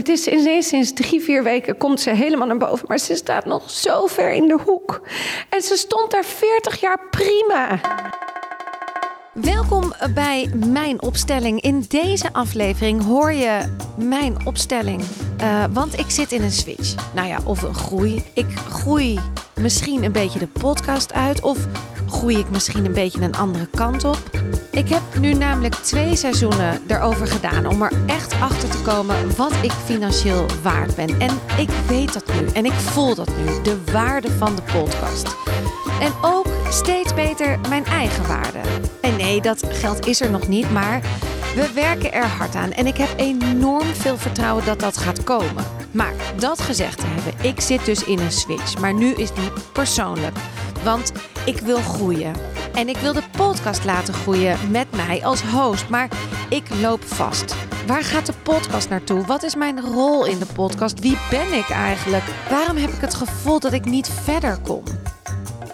het is ineens sinds drie, vier weken komt ze helemaal naar boven. Maar ze staat nog zo ver in de hoek. En ze stond daar 40 jaar prima. Welkom bij mijn opstelling. In deze aflevering hoor je mijn opstelling. Uh, want ik zit in een switch. Nou ja, of een groei. Ik groei misschien een beetje de podcast uit. Of groei ik misschien een beetje een andere kant op. Ik heb nu namelijk twee seizoenen erover gedaan om er echt achter te komen wat ik financieel waard ben. En ik weet dat nu en ik voel dat nu, de waarde van de podcast. En ook steeds beter mijn eigen waarde. En nee, dat geld is er nog niet, maar we werken er hard aan. En ik heb enorm veel vertrouwen dat dat gaat komen. Maar dat gezegd te hebben, ik zit dus in een switch. Maar nu is die persoonlijk. Want ik wil groeien. En ik wil de podcast laten groeien met mij als host. Maar ik loop vast. Waar gaat de podcast naartoe? Wat is mijn rol in de podcast? Wie ben ik eigenlijk? Waarom heb ik het gevoel dat ik niet verder kom?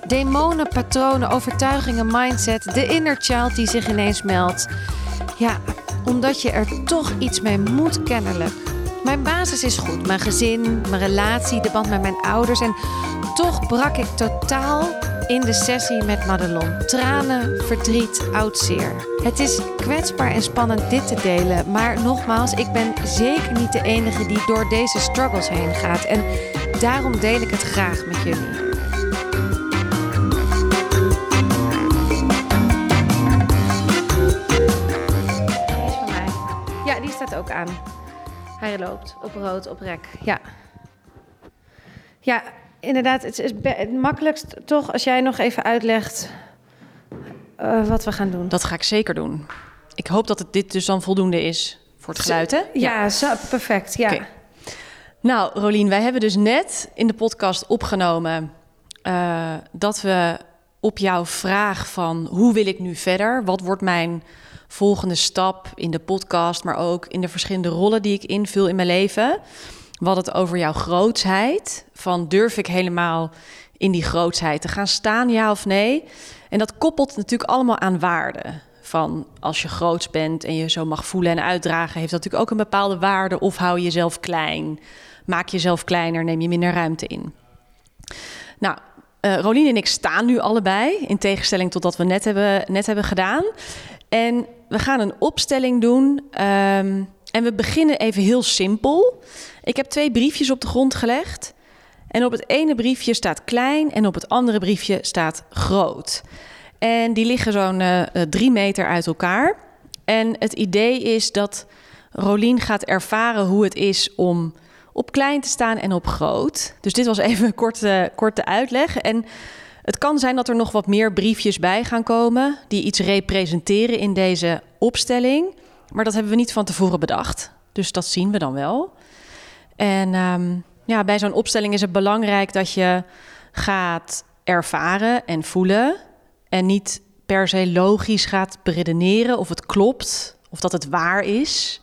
Demonen, patronen, overtuigingen, mindset, de inner child die zich ineens meldt. Ja, omdat je er toch iets mee moet kennelijk. Mijn basis is goed. Mijn gezin, mijn relatie, de band met mijn ouders. En toch brak ik totaal in de sessie met Madelon. Tranen, verdriet, oud zeer. Het is kwetsbaar en spannend dit te delen. Maar nogmaals, ik ben zeker niet de enige die door deze struggles heen gaat. En daarom deel ik het graag met jullie. Ja, die staat ook aan. Hij loopt op rood, op rek. Ja. Ja, inderdaad. Het is het makkelijkst toch als jij nog even uitlegt uh, wat we gaan doen. Dat ga ik zeker doen. Ik hoop dat het dit dus dan voldoende is voor het geluid, hè? Ja, Zo, perfect. Ja. Okay. Nou, Rolien, wij hebben dus net in de podcast opgenomen uh, dat we op jouw vraag van hoe wil ik nu verder? Wat wordt mijn volgende stap in de podcast, maar ook in de verschillende rollen die ik invul in mijn leven. We hadden het over jouw grootsheid. Van durf ik helemaal in die grootsheid te gaan staan, ja of nee? En dat koppelt natuurlijk allemaal aan waarde. Van als je groots bent en je zo mag voelen en uitdragen, heeft dat natuurlijk ook een bepaalde waarde. Of hou je jezelf klein, maak jezelf kleiner, neem je minder ruimte in. Nou, uh, Rolien en ik staan nu allebei, in tegenstelling tot wat we net hebben, net hebben gedaan. En we gaan een opstelling doen. Ehm, en we beginnen even heel simpel. Ik heb twee briefjes op de grond gelegd. En op het ene briefje staat klein en op het andere briefje staat groot. En die liggen zo'n uh, drie meter uit elkaar. En het idee is dat Rolien gaat ervaren hoe het is om op klein te staan en op groot. Dus dit was even een korte, korte uitleg. En het kan zijn dat er nog wat meer briefjes bij gaan komen die iets representeren in deze opstelling. Maar dat hebben we niet van tevoren bedacht. Dus dat zien we dan wel. En um, ja, bij zo'n opstelling is het belangrijk dat je gaat ervaren en voelen. En niet per se logisch gaat beredeneren of het klopt of dat het waar is.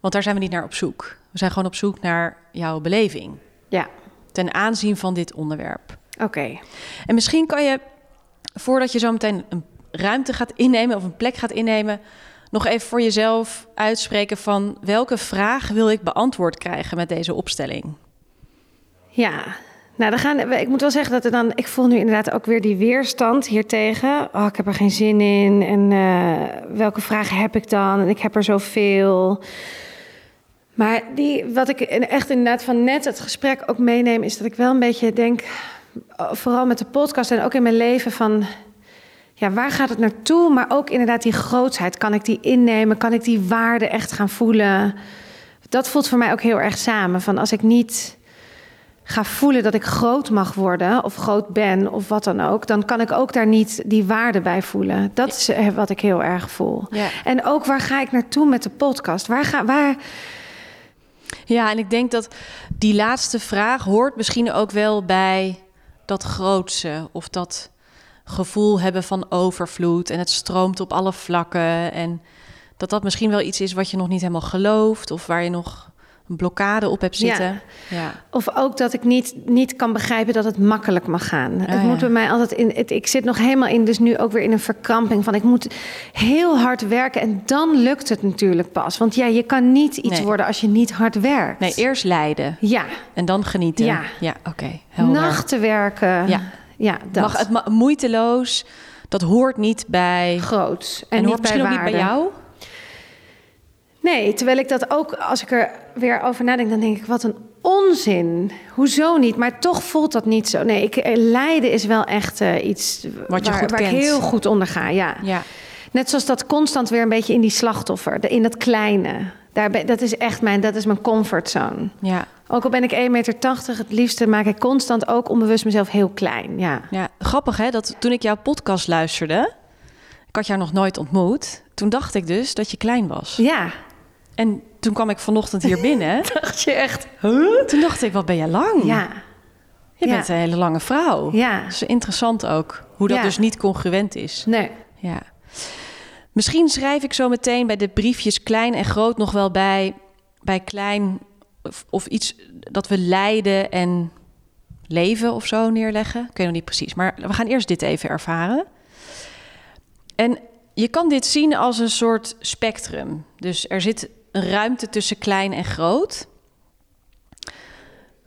Want daar zijn we niet naar op zoek. We zijn gewoon op zoek naar jouw beleving. Ja. Ten aanzien van dit onderwerp. Oké. En misschien kan je, voordat je zo meteen een ruimte gaat innemen of een plek gaat innemen, nog even voor jezelf uitspreken van welke vraag wil ik beantwoord krijgen met deze opstelling? Ja, nou, dan gaan, ik moet wel zeggen dat er dan. Ik voel nu inderdaad ook weer die weerstand hiertegen. Oh, ik heb er geen zin in. En uh, welke vragen heb ik dan? En ik heb er zoveel. Maar die, wat ik echt inderdaad van net het gesprek ook meeneem, is dat ik wel een beetje denk vooral met de podcast en ook in mijn leven van... Ja, waar gaat het naartoe? Maar ook inderdaad die grootsheid. Kan ik die innemen? Kan ik die waarde echt gaan voelen? Dat voelt voor mij ook heel erg samen. Van als ik niet ga voelen dat ik groot mag worden of groot ben of wat dan ook, dan kan ik ook daar niet die waarde bij voelen. Dat is eh, wat ik heel erg voel. Ja. En ook waar ga ik naartoe met de podcast? Waar ga waar Ja, en ik denk dat die laatste vraag hoort misschien ook wel bij dat grootse of dat gevoel hebben van overvloed en het stroomt op alle vlakken. En dat dat misschien wel iets is wat je nog niet helemaal gelooft of waar je nog een blokkade op heb zitten. Ja. Of ook dat ik niet, niet kan begrijpen dat het makkelijk mag gaan. het ja. moet bij mij altijd in. Het, ik zit nog helemaal in, dus nu ook weer in een verkramping van ik moet heel hard werken en dan lukt het natuurlijk pas. Want ja, je kan niet iets Nee. worden als je niet hard werkt. Nee, eerst lijden Ja, en dan genieten. Ja. ja oké. nachten werken. Ja. ja dat. Mag het ma- moeiteloos, dat hoort niet bij... groot. En, En, hoort niet bij misschien ook niet bij jou? Nee, terwijl ik dat ook, als ik er weer over nadenk, dan denk ik, wat een onzin. Hoezo niet? Maar toch voelt dat niet zo. Nee, ik, eh, lijden is wel echt eh, iets Wat je waar, goed waar ik kent. heel goed onder ga. Ja. Ja. Net zoals dat constant weer een beetje in die slachtoffer, in dat kleine. Daar ben, dat is echt mijn, dat is mijn comfortzone. Ja. Ook al ben ik 1,80 meter, het liefste maak ik constant ook onbewust mezelf heel klein. Ja. ja, grappig hè, dat toen ik jouw podcast luisterde... Ik had jou nog nooit ontmoet. Toen dacht ik dus dat je klein was. Ja. En toen kwam ik vanochtend hier binnen. Dacht je echt? toen dacht ik, wat ben je lang? Ja. Je Ja. bent een hele lange vrouw. Ja. Dat is interessant ook. Hoe dat Ja. dus niet congruent is. Nee. Ja. Misschien schrijf ik zo meteen bij de briefjes klein en groot nog wel bij, bij klein of, of iets dat we lijden en leven of zo neerleggen. Ik weet nog niet precies, maar we gaan eerst dit even ervaren. En je kan dit zien als een soort spectrum. Dus er zit een ruimte tussen klein en groot.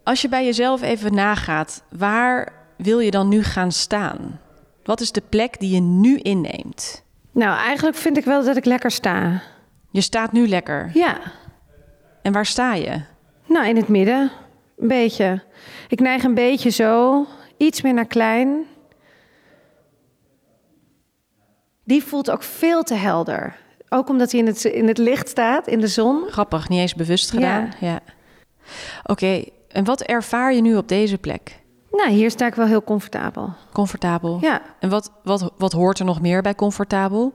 Als je bij jezelf even nagaat, waar wil je dan nu gaan staan? Wat is de plek die je nu inneemt? Nou, eigenlijk vind ik wel dat ik lekker sta. Je staat nu lekker. Ja. En waar sta je? Nou, in het midden. Een beetje. Ik neig een beetje zo. Iets meer naar klein. Die voelt ook veel te helder. Ook omdat hij in het, in het licht staat, in de zon. Grappig, niet eens bewust gedaan. Ja. Oké, en wat ervaar je nu op deze plek? Nou, hier sta ik wel heel comfortabel. Comfortabel. Ja. En wat, wat, wat hoort er nog meer bij comfortabel?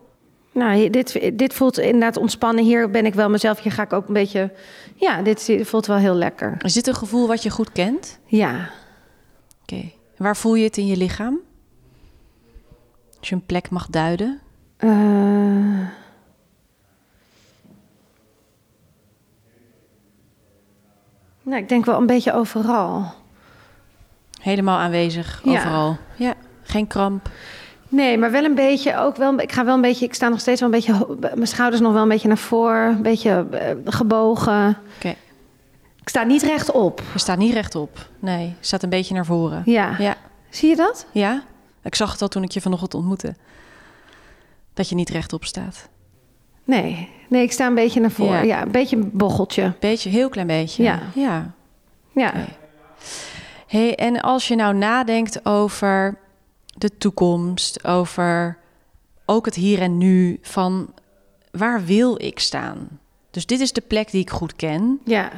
Nou, dit, dit voelt inderdaad ontspannen. Hier ben ik wel mezelf. Hier ga ik ook een beetje... Ja, dit voelt wel heel lekker. Is dit een gevoel wat je goed kent? Ja. Oké. Waar voel je het in je lichaam? Als je een plek mag duiden. Eh, Nou, ik denk wel een beetje overal. Helemaal aanwezig, Ja. overal. Ja, geen kramp. Nee, maar wel een beetje ook wel. Ik ga wel een beetje. Ik sta nog steeds wel een beetje. Mijn schouders nog wel een beetje naar voren, een beetje eh, gebogen. Oké. Ik sta niet rechtop. Je staat niet rechtop. Nee, je staat een beetje naar voren. Ja. Ja. Zie je dat? Ja? Ik zag het al toen ik je vanochtend ontmoette. Dat je niet rechtop staat. Nee. Nee, ik sta een beetje naar voren. Ja. Ja, een beetje een bocheltje. Beetje, heel klein beetje. Ja. Ja. Ja. Hey, en als je nou nadenkt over de toekomst, over ook het hier en nu, van waar wil ik staan? Dus dit is de plek die ik goed ken. Ja.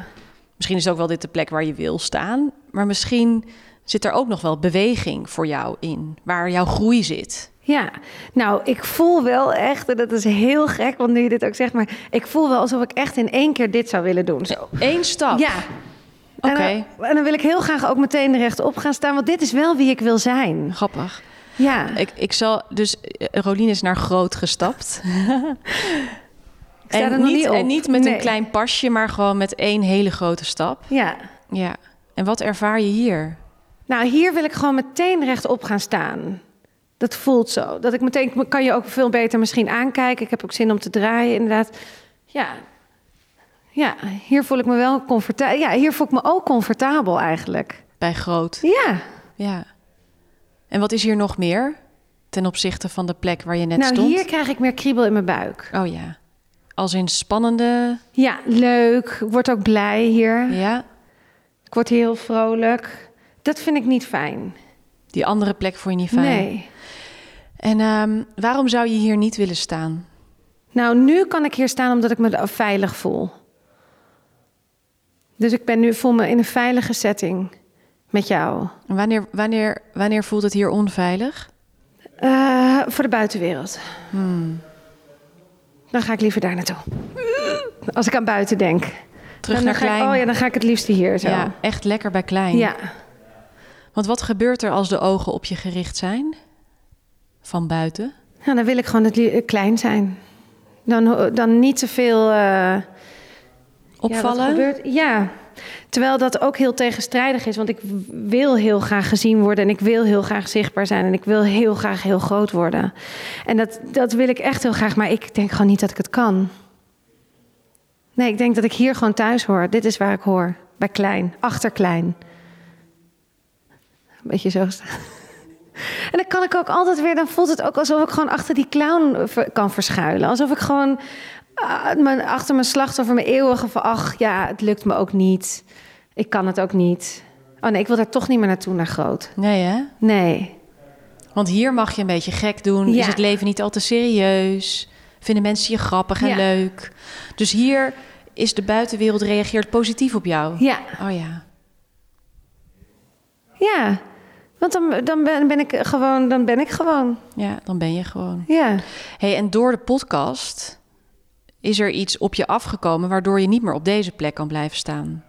Misschien is ook wel dit de plek waar je wil staan, maar misschien zit er ook nog wel beweging voor jou in, waar jouw groei zit. Ja, nou, ik voel wel echt, en dat is heel gek, want nu je dit ook zegt, maar ik voel wel alsof ik echt in één keer dit zou willen doen. Zo. Eén stap. Ja. Oké. En, dan, en dan wil ik heel graag ook meteen rechtop gaan staan, want dit is wel wie ik wil zijn. Grappig. Ja. Ik, ik zal dus eh, Rolien is naar groot gestapt. sta en, niet, niet en niet met Nee. een klein pasje, maar gewoon met één hele grote stap. Ja. Ja. En wat ervaar je hier? Nou, hier wil ik gewoon meteen rechtop gaan staan. Dat voelt zo. Dat ik meteen kan je ook veel beter misschien aankijken. Ik heb ook zin om te draaien, inderdaad. Ja. Ja, hier voel ik me wel comfortabel. Ja, hier voel ik me ook comfortabel eigenlijk. Bij groot. Ja. Ja. En wat is hier nog meer ten opzichte van de plek waar je net nou, stond? hier krijg ik meer kriebel in mijn buik. Oh ja. Als in spannende. Ja, leuk. Ik word ook blij hier. Ja. Ik word heel vrolijk. Dat vind ik niet fijn. Die andere plek vond je niet fijn. Nee. En ehm, waarom zou je hier niet willen staan? Nou, nu kan ik hier staan omdat ik me veilig voel. Dus ik ben nu voel me in een veilige setting met jou. En Wanneer, wanneer, wanneer voelt het hier onveilig? Eh, voor de buitenwereld. Hmm. Dan ga ik liever daar naartoe. Als ik aan buiten denk. Terug dan naar ik- klein. oh ja, dan ga ik het liefst hier zo. Ja, echt lekker bij klein. ja. Want wat gebeurt er als de ogen op je gericht zijn? Van buiten? Nou, dan wil ik gewoon het li- klein zijn. Dan, dan niet te veel. eh, opvallen? Ja, gebeurt, ja, terwijl dat ook heel tegenstrijdig is. Want ik wil heel graag gezien worden en ik wil heel graag zichtbaar zijn en ik wil heel graag heel groot worden. En dat, dat wil ik echt heel graag, maar ik denk gewoon niet dat ik het kan. Nee, ik denk dat ik hier gewoon thuis hoor. Dit is waar ik hoor. Bij klein, achter klein. Een beetje zo staan. En dan kan ik ook altijd weer, dan voelt het ook alsof ik gewoon achter die clown ver- kan verschuilen. Alsof ik gewoon mijn, achter mijn slachtoffer, mijn eeuwige van, ach ja, het lukt me ook niet. Ik kan het ook niet. Oh nee, ik wil daar toch niet meer naartoe, naar groot. Nee, hè? Nee. Want hier mag je een beetje gek doen. Ja. Is het leven niet al te serieus? Vinden mensen je grappig en Ja. leuk? Dus hier is de buitenwereld reageert positief op jou. Ja, Oh ja. ja. Want dan, dan, ben, ik gewoon, dan ben ik gewoon. Ja, dan ben je gewoon. Ja. Hey, en door de podcast is er iets op je afgekomen waardoor je niet meer op deze plek kan blijven staan.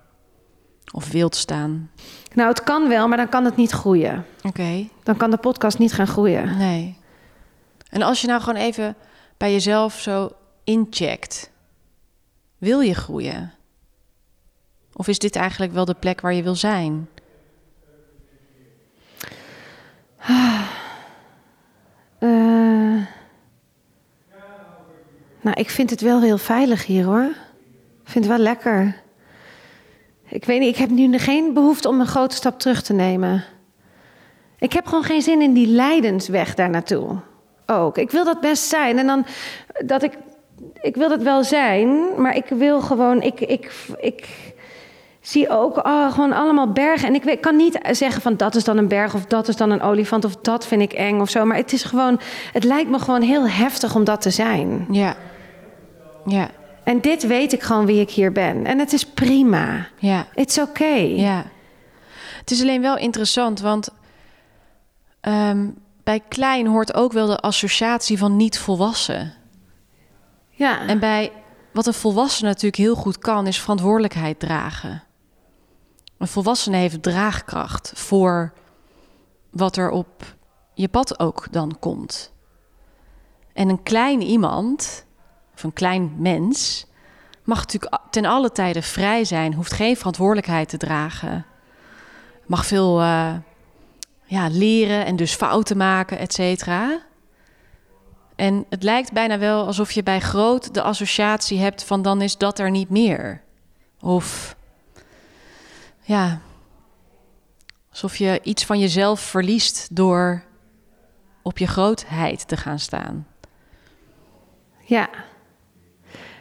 Of wilt staan. Nou, het kan wel, maar dan kan het niet groeien. Oké. Dan kan de podcast niet gaan groeien. Nee. En als je nou gewoon even bij jezelf zo incheckt. Wil je groeien? Of is dit eigenlijk wel de plek waar je wil zijn? Eh, nou, ik vind het wel heel veilig hier hoor. Ik vind het wel lekker. Ik weet niet, ik heb nu geen behoefte om een grote stap terug te nemen. Ik heb gewoon geen zin in die lijdensweg daar naartoe. Ook. Ik wil dat best zijn. En dan dat ik. Ik wil dat wel zijn, maar ik wil gewoon. Ik, ik, ik zie ook oh, gewoon allemaal bergen. En ik kan niet zeggen van dat is dan een berg of dat is dan een olifant of dat vind ik eng of zo. Maar het is gewoon. Het lijkt me gewoon heel heftig om dat te zijn. Ja. Ja. En dit weet ik gewoon wie ik hier ben. En het is prima. Ja. It's okay. Ja. Het is alleen wel interessant, want ehm, bij klein hoort ook wel de associatie van niet volwassen. Ja. En bij wat een volwassene natuurlijk heel goed kan, is verantwoordelijkheid dragen. Een volwassene heeft draagkracht voor wat er op je pad ook dan komt. En een klein iemand, of een klein mens, mag natuurlijk ten alle tijde vrij zijn, hoeft geen verantwoordelijkheid te dragen. Mag veel eh, ja, leren en dus fouten maken, et cetera. En het lijkt bijna wel alsof je bij groot de associatie hebt van dan is dat er niet meer. Of ja, alsof je iets van jezelf verliest door op je grootheid te gaan staan. Ja.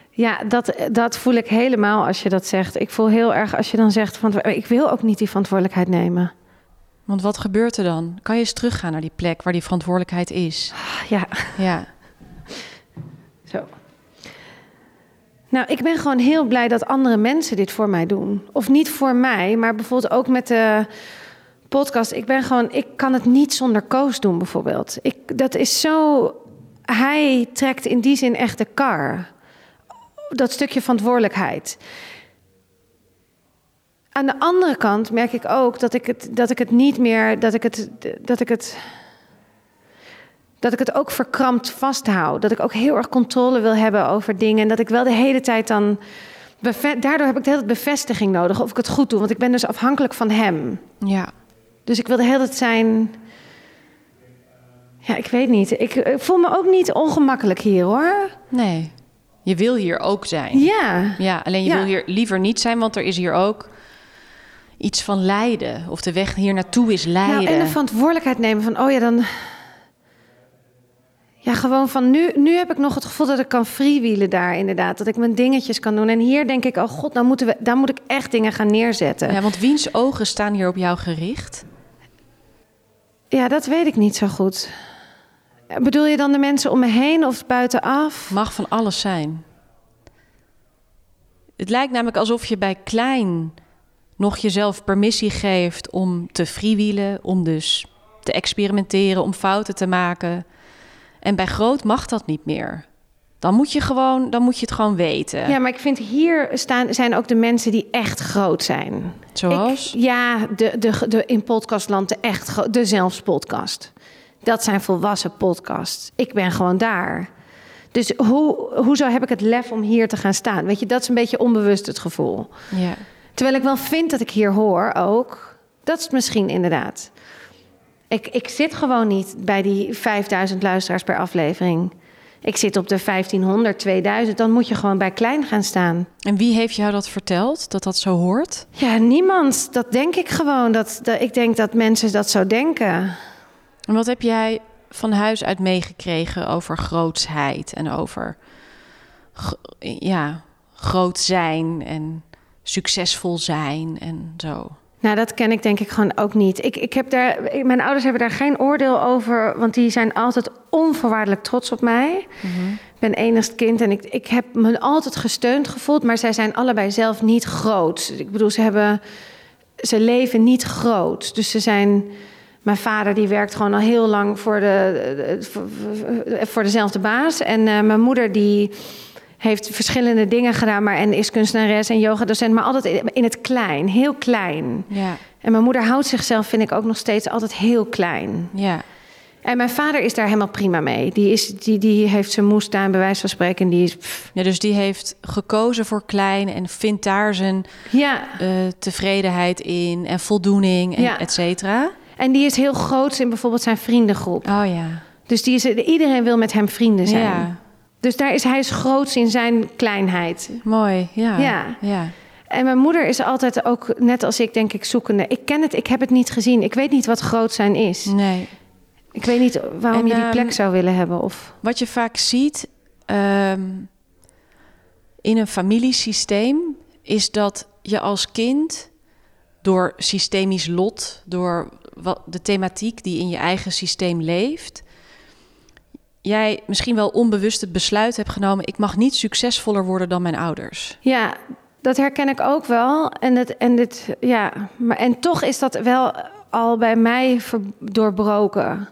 Ja, dat, dat voel ik helemaal als je dat zegt. Ik voel heel erg als je dan zegt van ik wil ook niet die verantwoordelijkheid nemen. Want wat gebeurt er dan? Kan je eens teruggaan naar die plek waar die verantwoordelijkheid is? Ja, Ja, Nou, ik ben gewoon heel blij dat andere mensen dit voor mij doen. Of niet voor mij, maar bijvoorbeeld ook met de podcast. Ik ben gewoon, ik kan het niet zonder Koos doen, bijvoorbeeld. Ik, dat is zo. Hij trekt in die zin echt de kar. Dat stukje verantwoordelijkheid. Aan de andere kant merk ik ook dat ik het, dat ik het niet meer. Dat ik het. Dat ik het dat ik het ook verkrampt vasthoud. Dat ik ook heel erg controle wil hebben over dingen. En dat ik wel de hele tijd dan. Daardoor heb ik de hele tijd bevestiging nodig of ik het goed doe. Want ik ben dus afhankelijk van hem. ja, Dus ik wil de hele tijd zijn. Ja, ik weet niet. Ik, ik voel me ook niet ongemakkelijk hier hoor. nee. Je wil hier ook zijn. Ja. Ja, alleen je Ja. wil hier liever niet zijn, want er is hier ook iets van lijden. Of de weg hier naartoe is lijden. Nou, en de verantwoordelijkheid nemen van, oh ja, dan. Ja, gewoon van nu, nu heb ik nog het gevoel dat ik kan freewheelen daar inderdaad. Dat ik mijn dingetjes kan doen. En hier denk ik, oh god, nou moeten we, daar moet ik echt dingen gaan neerzetten. Ja, want wiens ogen staan hier op jou gericht? Ja, dat weet ik niet zo goed. Bedoel je dan de mensen om me heen of buitenaf? Mag van alles zijn. Het lijkt namelijk alsof je bij klein nog jezelf permissie geeft om te freewheelen, om dus te experimenteren, om fouten te maken. En bij groot mag dat niet meer. Dan moet je gewoon, dan moet je het gewoon weten. Ja, maar ik vind hier staan, zijn ook de mensen die echt groot zijn. Zoals? Ik- ja, de, de, de, in podcastland de echt de zelfs podcast. Dat zijn volwassen podcasts. Ik ben gewoon daar. Dus hoe, hoezo heb ik het lef om hier te gaan staan? Weet je, dat is een beetje onbewust het gevoel. Ja. Terwijl ik wel vind dat ik hier hoor ook. Dat is het misschien inderdaad. Ik, ik zit gewoon niet bij die 5000 luisteraars per aflevering. Ik zit op de 1500, 2000. Dan moet je gewoon bij klein gaan staan. En wie heeft jou dat verteld, dat dat zo hoort? Ja, niemand. Dat denk ik gewoon. Dat, dat, ik denk dat mensen dat zo denken. En wat heb jij van huis uit meegekregen over grootsheid en over ja, groot zijn en succesvol zijn en zo? Nou, dat ken ik denk ik gewoon ook niet. Ik, ik heb daar, mijn ouders hebben daar geen oordeel over, want die zijn altijd onvoorwaardelijk trots op mij. Ik ben enigst kind en ik, ik heb me altijd gesteund gevoeld, maar zij zijn allebei zelf niet groot. Ik bedoel, ze hebben, ze leven niet groot. Dus ze zijn, mijn vader die werkt gewoon al heel lang voor, de, de- voor, voor- voor dezelfde baas. En eh, mijn moeder die heeft verschillende dingen gedaan, maar en is kunstenares en yogadocent, maar altijd in, het klein, heel klein. Ja, En mijn moeder houdt zichzelf, vind ik ook nog steeds altijd heel klein. ja, En mijn vader is daar helemaal prima mee. Die, is, die, die heeft zijn moestuin, bij wijze van spreken. En die is. pff, ja. Dus die heeft gekozen voor klein en vindt daar zijn ja. eh, tevredenheid in en voldoening en Ja. et cetera. En die is heel groot in bijvoorbeeld zijn vriendengroep. Oh ja. Dus die is, iedereen wil met hem vrienden zijn. Ja, Dus daar is hij is groots in zijn kleinheid. mooi. Ja. Ja. ja. En mijn moeder is altijd ook, net als ik, denk ik, zoekende. Ik ken het, ik heb het niet gezien. Ik weet niet wat groot zijn is. Nee. Ik weet niet waarom En, je die ehm, plek zou willen hebben. Of... Wat je vaak ziet ehm, in een familiesysteem is dat je als kind door systemisch lot, door wat, de thematiek die in je eigen systeem leeft, jij misschien wel onbewust het besluit hebt genomen: ik mag niet succesvoller worden dan mijn ouders. Ja, dat herken ik ook wel. En, het, en, dit, ja, maar, en toch is dat wel al bij mij doorbroken.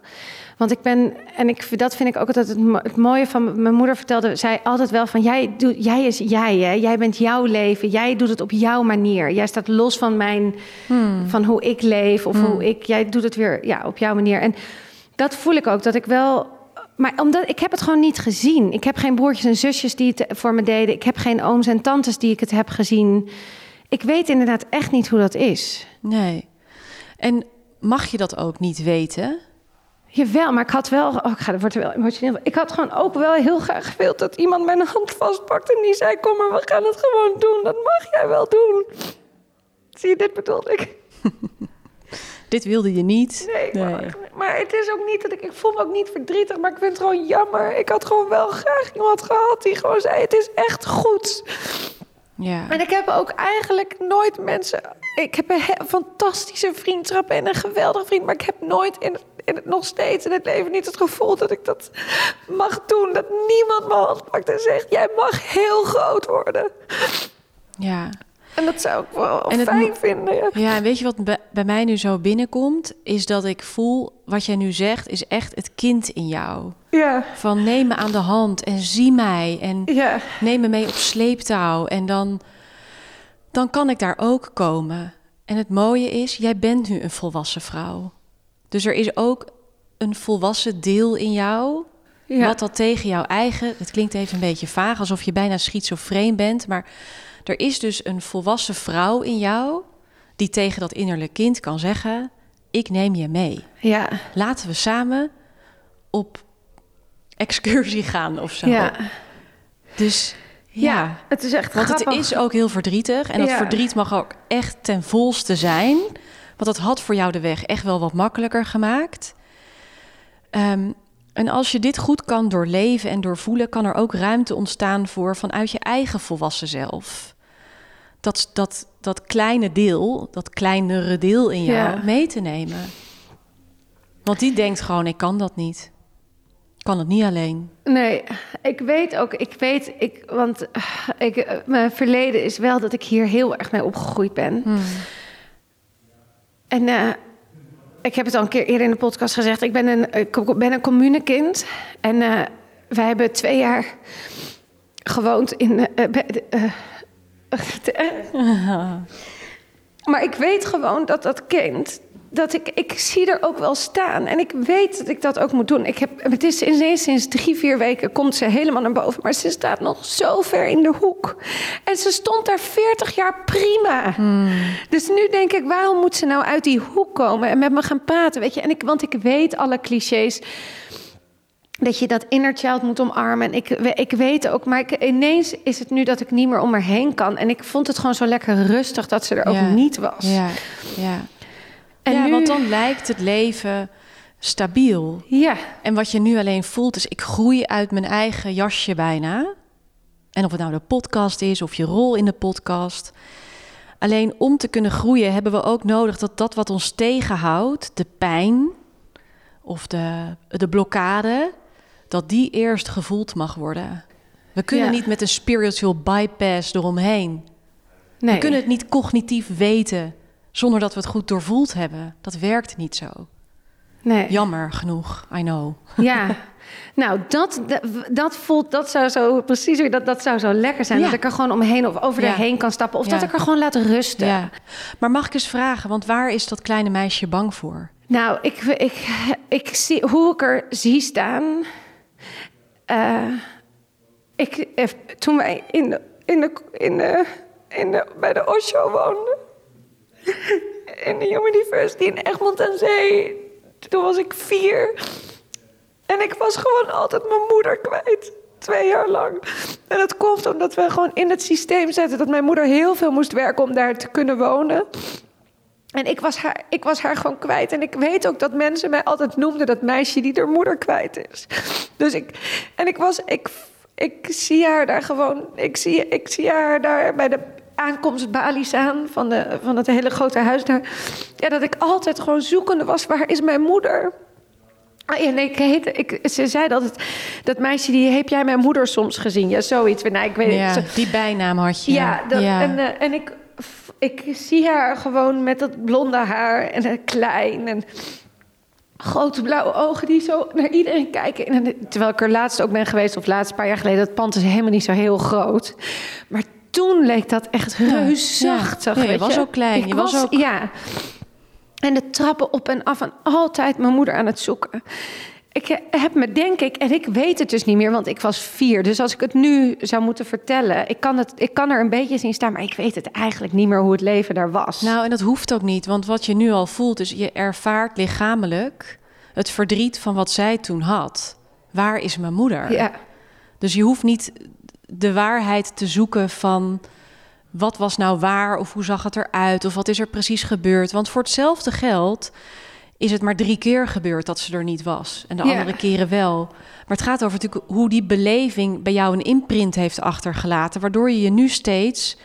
Want ik ben, en ik, dat vind ik ook altijd het, mo- het mooie van mijn moeder vertelde, zij altijd wel van jij, doet, jij is jij, hè? jij bent jouw leven, jij doet het op jouw manier. Jij staat los van mijn, van hoe ik leef of hoe ik, jij doet het weer ja, op jouw manier. En dat voel ik ook, dat ik wel maar omdat ik heb het gewoon niet gezien. Ik heb geen broertjes en zusjes die het voor me deden. Ik heb geen ooms en tantes die ik het heb gezien. Ik weet inderdaad echt niet hoe dat is. Nee. En mag je dat ook niet weten? Jawel, maar ik had wel... Oh, ik ga, er wordt er wel emotioneel. Ik had gewoon ook wel heel graag gewild dat iemand mijn hand vastpakt... en die zei, kom maar, we gaan het gewoon doen. Dat mag jij wel doen. Zie je, dit bedoelde ik. Dit wilde je niet. Nee, Maar, maar het is ook niet dat ik... Ik voel me ook niet verdrietig, maar ik vind het gewoon jammer. Ik had gewoon wel graag iemand gehad die gewoon zei... het is echt goed. Ja. En ik heb ook eigenlijk nooit mensen. Ik heb een he- fantastische vriendschappen en een geweldige vriend. Maar ik heb nooit in in het nog steeds in het leven niet het gevoel dat ik dat mag doen. Dat niemand mijn hand pakt en zegt: Jij mag heel groot worden. ja. En dat zou ik wel En fijn vinden. Ja. Ja, en weet je wat bij- bij mij nu zo binnenkomt? Is dat ik voel, wat jij nu zegt, is echt het kind in jou. Ja. Van neem me aan de hand en zie mij en Ja. neem me mee op sleeptouw. En dan, dan kan ik daar ook komen. En het mooie is, jij bent nu een volwassen vrouw. Dus er is ook een volwassen deel in jou. Ja. Wat dat tegen jouw eigen... Het klinkt even een beetje vaag, alsof je bijna schizofreen bent. Maar er is dus een volwassen vrouw in jou... die tegen dat innerlijk kind kan zeggen... ik neem je mee. Ja. Laten we samen op excursie gaan of zo. Ja. Dus Ja. ja, Het is echt want het is ook heel verdrietig. En dat Ja. verdriet mag ook echt ten volste zijn. Want dat had voor jou de weg echt wel wat makkelijker gemaakt. Ehm, en als je dit goed kan doorleven en doorvoelen, kan er ook ruimte ontstaan voor vanuit je eigen volwassen zelf. Dat, dat, dat kleine deel, dat kleinere deel in jou Ja. mee te nemen. Want die denkt gewoon, ik kan dat niet. Ik kan het niet alleen. Nee, ik weet ook, ik weet, ik, want eh, ik, eh, mijn verleden is wel dat ik hier heel erg mee opgegroeid ben. En eh, ik heb het al een keer eerder in de podcast gezegd, ik ben een, ik ben een communekind. En wij hebben twee jaar gewoond in. bij Maar ik weet gewoon dat dat kind dat ik, ik zie er ook wel staan. En ik weet dat ik dat ook moet doen. Ik heb, het is ineens sinds drie, vier weken komt ze helemaal naar boven. Maar ze staat nog zo ver in de hoek. En ze stond daar 40 jaar prima. Dus nu denk ik, waarom moet ze nou uit die hoek komen en met me gaan praten? Weet je? En ik, want ik weet alle clichés dat je dat inner child moet omarmen. En ik, ik weet ook, maar ik, ineens is het nu dat ik niet meer om haar heen kan. En ik vond het gewoon zo lekker rustig dat ze er Ja. ook niet was. Ja, ja. En ja nu- want dan lijkt het leven stabiel. Ja, En wat je nu alleen voelt is, ik groei uit mijn eigen jasje bijna. En of het nou de podcast is of je rol in de podcast. Alleen om te kunnen groeien hebben we ook nodig dat dat wat ons tegenhoudt, de pijn of de, de blokkade, dat die eerst gevoeld mag worden. We kunnen Ja. niet met een spiritual bypass eromheen. nee. We kunnen het niet cognitief weten zonder dat we het goed doorvoeld hebben. Dat werkt niet zo. nee. Jammer genoeg, I know. Ja, nou, dat, dat, dat voelt, dat zou zo, precies dat, dat zou zo lekker zijn. Ja. Dat ik er gewoon omheen of over Ja. erheen kan stappen. Of Ja. dat ik er gewoon laat rusten. Maar mag ik eens vragen, want waar is dat kleine meisje bang voor? Nou, ik, ik, ik zie hoe ik er zie staan. Eh, ik, toen wij in in de, in in de, bij de Osho woonden. In de Human University in Egmond aan Zee. Toen was ik vier. En ik was gewoon altijd mijn moeder kwijt. Twee jaar lang. En dat komt omdat we gewoon in het systeem zetten dat mijn moeder heel veel moest werken om daar te kunnen wonen. En ik was, haar, ik was haar gewoon kwijt. En ik weet ook dat mensen mij altijd noemden dat meisje die haar moeder kwijt is. Dus ik, en ik was, ik, ik zie haar daar gewoon, ik zie, ik zie haar daar bij de aankomstbalies aan van, de, van het hele grote huis daar. Ja, dat ik altijd gewoon zoekende was, waar is mijn moeder? Ah, nee, ik heette, ik, ze zei dat het, dat meisje, die heb jij mijn moeder soms gezien? Ja, zoiets. Nou, ik weet Ja, die bijnaam had je. ja, dat, en, eh, en ik, ik zie haar gewoon met dat blonde haar en klein en grote blauwe ogen die zo naar iedereen kijken. En, terwijl ik er laatst ook ben geweest, of laatst een paar jaar geleden, dat pand is helemaal niet zo heel groot. Maar toen leek dat echt reusachtig. Ja, je was ook klein, Ik je was ook- Ja. En de trappen op en af en altijd mijn moeder aan het zoeken. Ik heb me, denk ik, en ik weet het dus niet meer, want ik was vier. Dus als ik het nu zou moeten vertellen, ik kan, het, ik kan er een beetje zien staan, maar ik weet het eigenlijk niet meer hoe het leven daar was. Nou, en dat hoeft ook niet, want wat je nu al voelt, is je ervaart lichamelijk het verdriet van wat zij toen had. Waar is mijn moeder? ja, Dus je hoeft niet de waarheid te zoeken van wat was nou waar of hoe zag het eruit of wat is er precies gebeurd. Want voor hetzelfde geld is het maar drie keer gebeurd dat ze er niet was en de Ja. andere keren wel. Maar het gaat over natuurlijk hoe die beleving bij jou een imprint heeft achtergelaten, waardoor je je nu steeds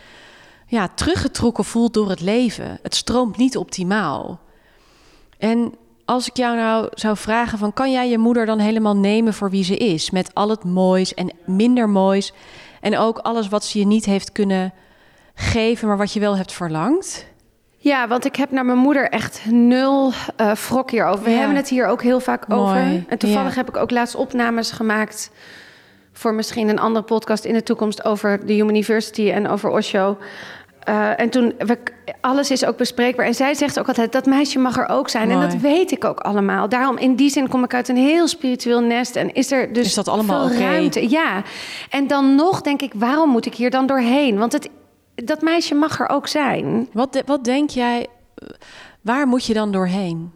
ja, teruggetrokken voelt door het leven. Het stroomt niet optimaal. En als ik jou nou zou vragen van kan jij je moeder dan helemaal nemen voor wie ze is, met al het moois en minder moois en ook alles wat ze je niet heeft kunnen geven, maar wat je wel hebt verlangd? Ja, want ik heb naar mijn moeder echt nul eh wrok hierover. We Ja. hebben het hier ook heel vaak Mooi, over. En toevallig ja. heb ik ook laatst opnames gemaakt voor misschien een andere podcast in de toekomst over de Human University en over Osho. Eh, en toen, we, alles is ook bespreekbaar. En zij zegt ook altijd, dat meisje mag er ook zijn. En dat weet ik ook allemaal. Daarom, in die zin kom ik uit een heel spiritueel nest. En is er dus Is dat allemaal veel ruimte. Ja. En dan nog denk ik, waarom moet ik hier dan doorheen? Want het, dat meisje mag er ook zijn. Wat, de- wat denk jij, waar moet je dan doorheen?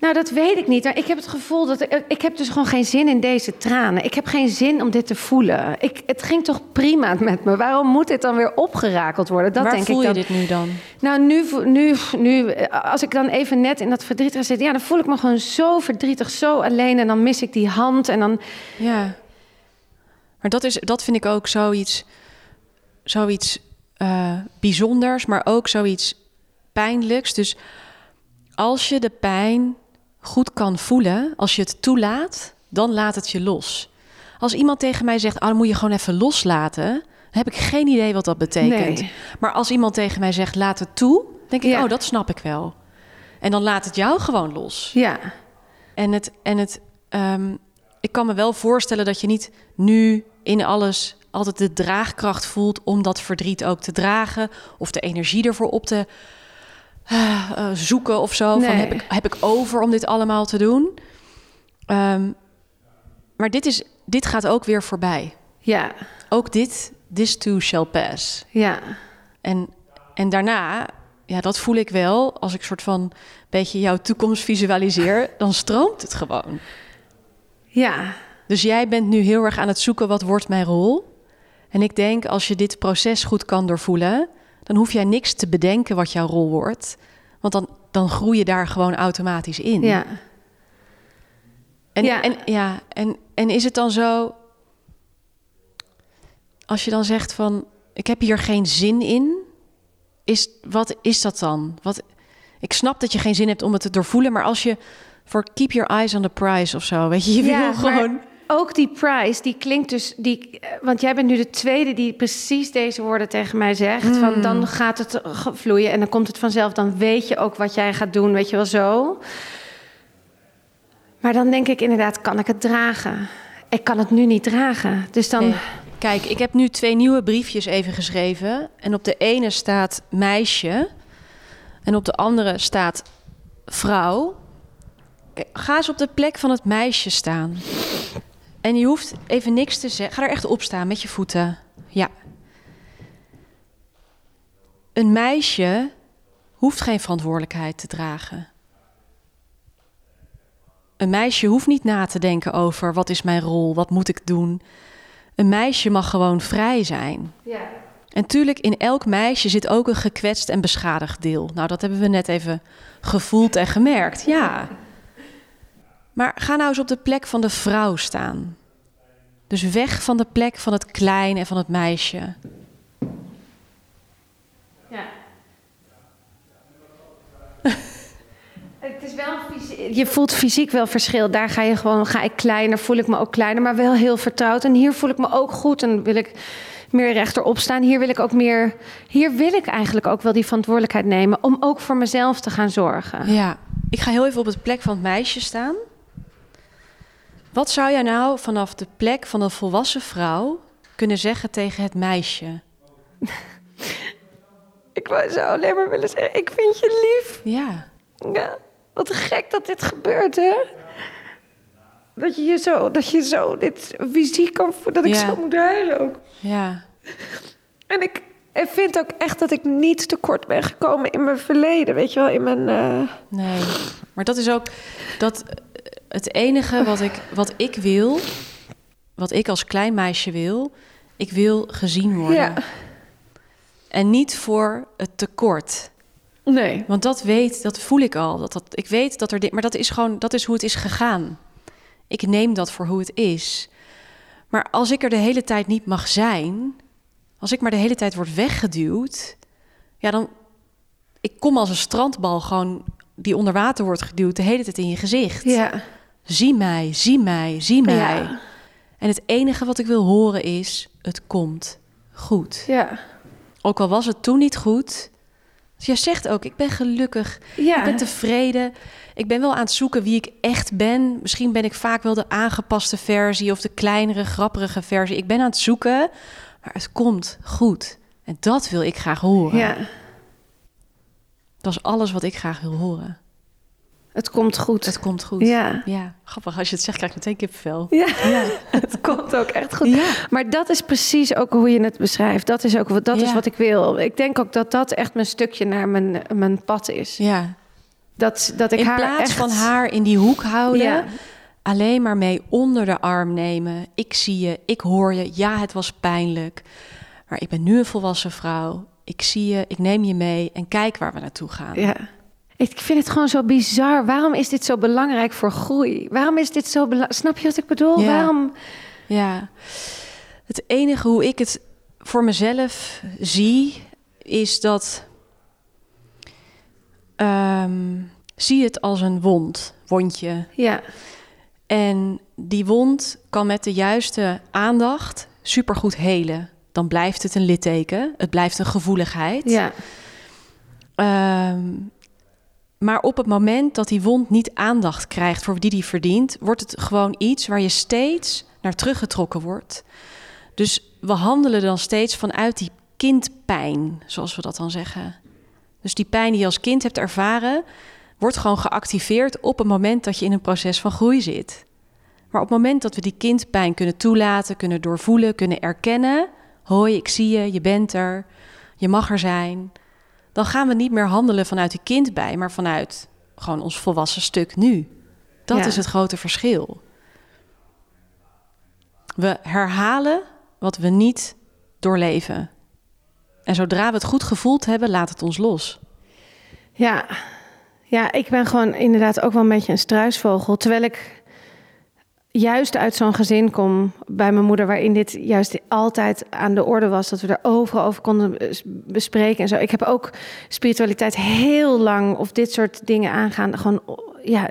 Nou, dat weet ik niet. Maar ik heb het gevoel dat ik, ik heb dus gewoon geen zin in deze tranen. Ik heb geen zin om dit te voelen. Ik, het ging toch prima met me. Waarom moet dit dan weer opgerakeld worden? Dat waar denk voel ik je dan. dit nu dan? Nou, nu, nu, nu, als ik dan even net in dat verdriet ga zitten, ja, dan voel ik me gewoon zo verdrietig, zo alleen. En dan mis ik die hand. En dan, Ja. Maar dat, is, dat vind ik ook zoiets, zoiets eh, bijzonders, maar ook zoiets pijnlijks. Dus als je de pijn goed kan voelen, als je het toelaat, dan laat het je los. Als iemand tegen mij zegt, oh, dan moet je gewoon even loslaten, dan heb ik geen idee wat dat betekent. Nee. Maar als iemand tegen mij zegt, laat het toe, denk ik, Ja. oh, dat snap ik wel. En dan laat het jou gewoon los. ja, En het, en het ehm, ik kan me wel voorstellen dat je niet nu in alles altijd de draagkracht voelt om dat verdriet ook te dragen of de energie ervoor op te eh, eh, zoeken of zo. Van, heb, ik, heb ik over om dit allemaal te doen? Ehm, maar dit, is, dit gaat ook weer voorbij. Ja, Ook dit, this too shall pass. ja, En, en daarna, ja, dat voel ik wel. Als ik soort van beetje jouw toekomst visualiseer, dan stroomt het gewoon. ja. Dus jij bent nu heel erg aan het zoeken, wat wordt mijn rol? En ik denk, als je dit proces goed kan doorvoelen... dan hoef jij niks te bedenken wat jouw rol wordt. Want dan, dan groei je daar gewoon automatisch in. ja. En, Ja. En, ja, en, en is het dan zo... Als je dan zegt van, ik heb hier geen zin in... Is, wat is dat dan? Wat, ik snap dat je geen zin hebt om het te doorvoelen... maar als je voor keep your eyes on the prize of zo... weet je, je wil Ja, maar gewoon... Ook die price, die klinkt dus. Die, want jij bent nu de tweede die precies deze woorden tegen mij zegt. Van dan gaat het vloeien en dan komt het vanzelf. Dan weet je ook wat jij gaat doen, weet je wel zo. Maar dan denk ik inderdaad, kan ik het dragen? Ik kan het nu niet dragen. Dus dan. Nee. Kijk, ik heb nu twee nieuwe briefjes even geschreven. En op de ene staat meisje. En op de andere staat vrouw. Ga eens op de plek van het meisje staan. En je hoeft even niks te zeggen. Ga er echt op staan met je voeten. Ja. Een meisje hoeft geen verantwoordelijkheid te dragen. Een meisje hoeft niet na te denken over wat is mijn rol, wat moet ik doen. Een meisje mag gewoon vrij zijn. Ja. En tuurlijk, in elk meisje zit ook een gekwetst en beschadigd deel. Nou, dat hebben we net even gevoeld en gemerkt. Ja. Maar ga nou eens op de plek van de vrouw staan. Dus weg van de plek van het klein en van het meisje. Ja. Het is wel je voelt fysiek wel verschil. Daar ga je gewoon, ga ik kleiner, voel ik me ook kleiner, maar wel heel vertrouwd. En hier voel ik me ook goed en wil ik meer rechterop staan. Hier wil ik ook meer, hier wil ik eigenlijk ook wel die verantwoordelijkheid nemen om ook voor mezelf te gaan zorgen. Ja, ik ga heel even op de plek van het meisje staan. Wat zou jij nou vanaf de plek van een volwassen vrouw kunnen zeggen tegen het meisje? Ik wou zo alleen maar willen zeggen, ik vind je lief. Ja, Ja, wat gek dat dit gebeurt, hè? Dat je je zo, dat je zo dit fysiek kan voelen, dat ik Ja. zo moet huilen ook. ja, En ik, ik vind ook echt dat ik niet tekort ben gekomen in mijn verleden, weet je wel, in mijn... eh, nee. Maar dat is ook dat het enige wat ik, wat ik wil, wat ik als klein meisje wil, ik wil gezien worden. Ja. En niet voor het tekort. Nee. Want dat weet, dat voel ik al. Dat, dat, ik weet dat er dit, maar dat is gewoon, dat is hoe het is gegaan. Ik neem dat voor hoe het is. Maar als ik er de hele tijd niet mag zijn, als ik maar de hele tijd word weggeduwd, ja dan, ik kom als een strandbal gewoon die onder water wordt geduwd de hele tijd in je gezicht. Ja. Zie mij, zie mij, zie mij. Ja. En het enige wat ik wil horen is, het komt goed. Ja. Ook al was het toen niet goed. Dus jij zegt ook, ik ben gelukkig. Ja. Ik ben tevreden. Ik ben wel aan het zoeken wie ik echt ben. Misschien ben ik vaak wel de aangepaste versie of de kleinere, grappige versie. Ik ben aan het zoeken, maar het komt goed. En dat wil ik graag horen. Ja. Dat is alles wat ik graag wil horen. Het komt goed. Het komt goed. Ja. ja. Grappig, als je het zegt, krijg ik meteen kippenvel. Ja. het komt ook echt goed. Ja. Maar dat is precies ook hoe je het beschrijft. Dat is ook wat, dat is wat ik wil. Ik denk ook dat dat echt mijn stukje naar mijn, mijn pad is. Ja. Dat, dat ik In haar plaats echt... van haar in die hoek houden, Ja. alleen maar mee onder de arm nemen. Ik zie je, ik hoor je. Ja, het was pijnlijk. Maar ik ben nu een volwassen vrouw. Ik zie je, ik neem je mee en kijk waar we naartoe gaan. Ja. Ik vind het gewoon zo bizar. Waarom is dit zo belangrijk voor groei? Waarom is dit zo belangrijk? Snap je wat ik bedoel? Ja. Waarom? Ja. Het enige hoe ik het voor mezelf zie, is dat. ehm, zie het als een wond, wondje. Ja. En die wond kan met de juiste aandacht supergoed helen. Dan blijft het een litteken, het blijft een gevoeligheid. Ja. Ehm, maar op het moment dat die wond niet aandacht krijgt voor die die verdient, wordt het gewoon iets waar je steeds naar teruggetrokken wordt. Dus we handelen dan steeds vanuit die kindpijn, zoals we dat dan zeggen. Dus die pijn die je als kind hebt ervaren, wordt gewoon geactiveerd op het moment dat je in een proces van groei zit. Maar op het moment dat we die kindpijn kunnen toelaten, kunnen doorvoelen, kunnen erkennen: hoi, ik zie je, je bent er, je mag er zijn. Dan gaan we niet meer handelen vanuit die kindpijn, maar vanuit gewoon ons volwassen stuk nu. Dat Ja. is het grote verschil. We herhalen wat we niet doorleven. En zodra we het goed gevoeld hebben, laat het ons los. Ja. ja, ik ben gewoon inderdaad ook wel een beetje een struisvogel. Terwijl ik juist uit zo'n gezin kom bij mijn moeder, waarin dit juist altijd aan de orde was, dat we er overal over konden bes- bespreken en zo. Ik heb ook spiritualiteit heel lang of dit soort dingen aangaan. Gewoon, ja,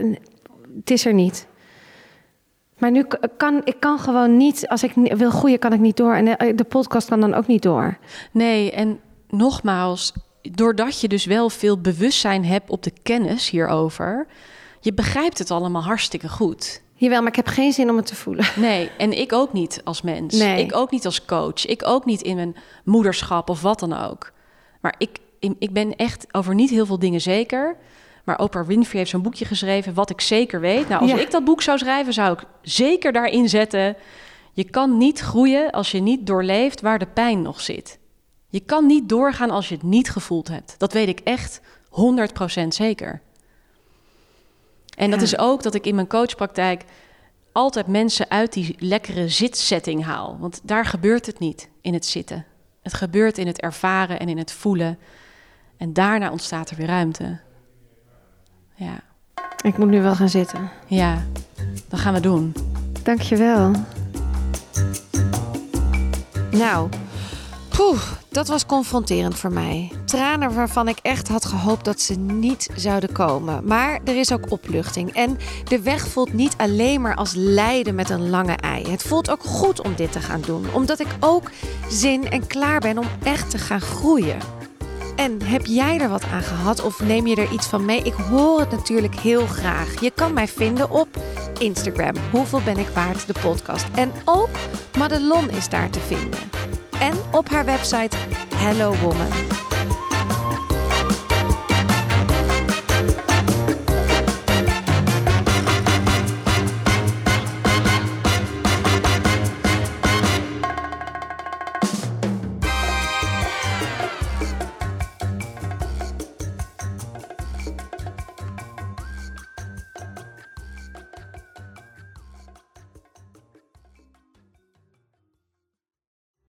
het is er niet. Maar nu kan ik kan gewoon niet, als ik wil groeien, kan ik niet door. En de, de podcast kan dan ook niet door. Nee, en nogmaals, doordat je dus wel veel bewustzijn hebt op de kennis hierover, je begrijpt het allemaal hartstikke goed. Jawel, maar ik heb geen zin om het te voelen. Nee, en ik ook niet als mens. Nee. Ik ook niet als coach. Ik ook niet in mijn moederschap of wat dan ook. Maar ik, ik ben echt over niet heel veel dingen zeker. Maar Oprah Winfrey heeft zo'n boekje geschreven, wat ik zeker weet. Nou, als Ja. ik dat boek zou schrijven, zou ik zeker daarin zetten... je kan niet groeien als je niet doorleeft waar de pijn nog zit. Je kan niet doorgaan als je het niet gevoeld hebt. Dat weet ik echt 100% zeker. En dat Ja. is ook dat ik in mijn coachpraktijk altijd mensen uit die lekkere zitsetting haal. Want daar gebeurt het niet in het zitten. Het gebeurt in het ervaren en in het voelen. En daarna ontstaat er weer ruimte. Ja, Ik moet nu wel gaan zitten. ja, dat gaan we doen. Dankjewel. Nou, poeh, dat was confronterend voor mij. Tranen waarvan ik echt had gehoopt dat ze niet zouden komen. Maar er is ook opluchting. En de weg voelt niet alleen maar als lijden met een lange ei. Het voelt ook goed om dit te gaan doen. Omdat ik ook zin en klaar ben om echt te gaan groeien. En heb jij er wat aan gehad of neem je er iets van mee? Ik hoor het natuurlijk heel graag. Je kan mij vinden op Instagram. Hoeveel ben ik waard? De podcast. En ook Madelon is daar te vinden. En op haar website Hello Woman.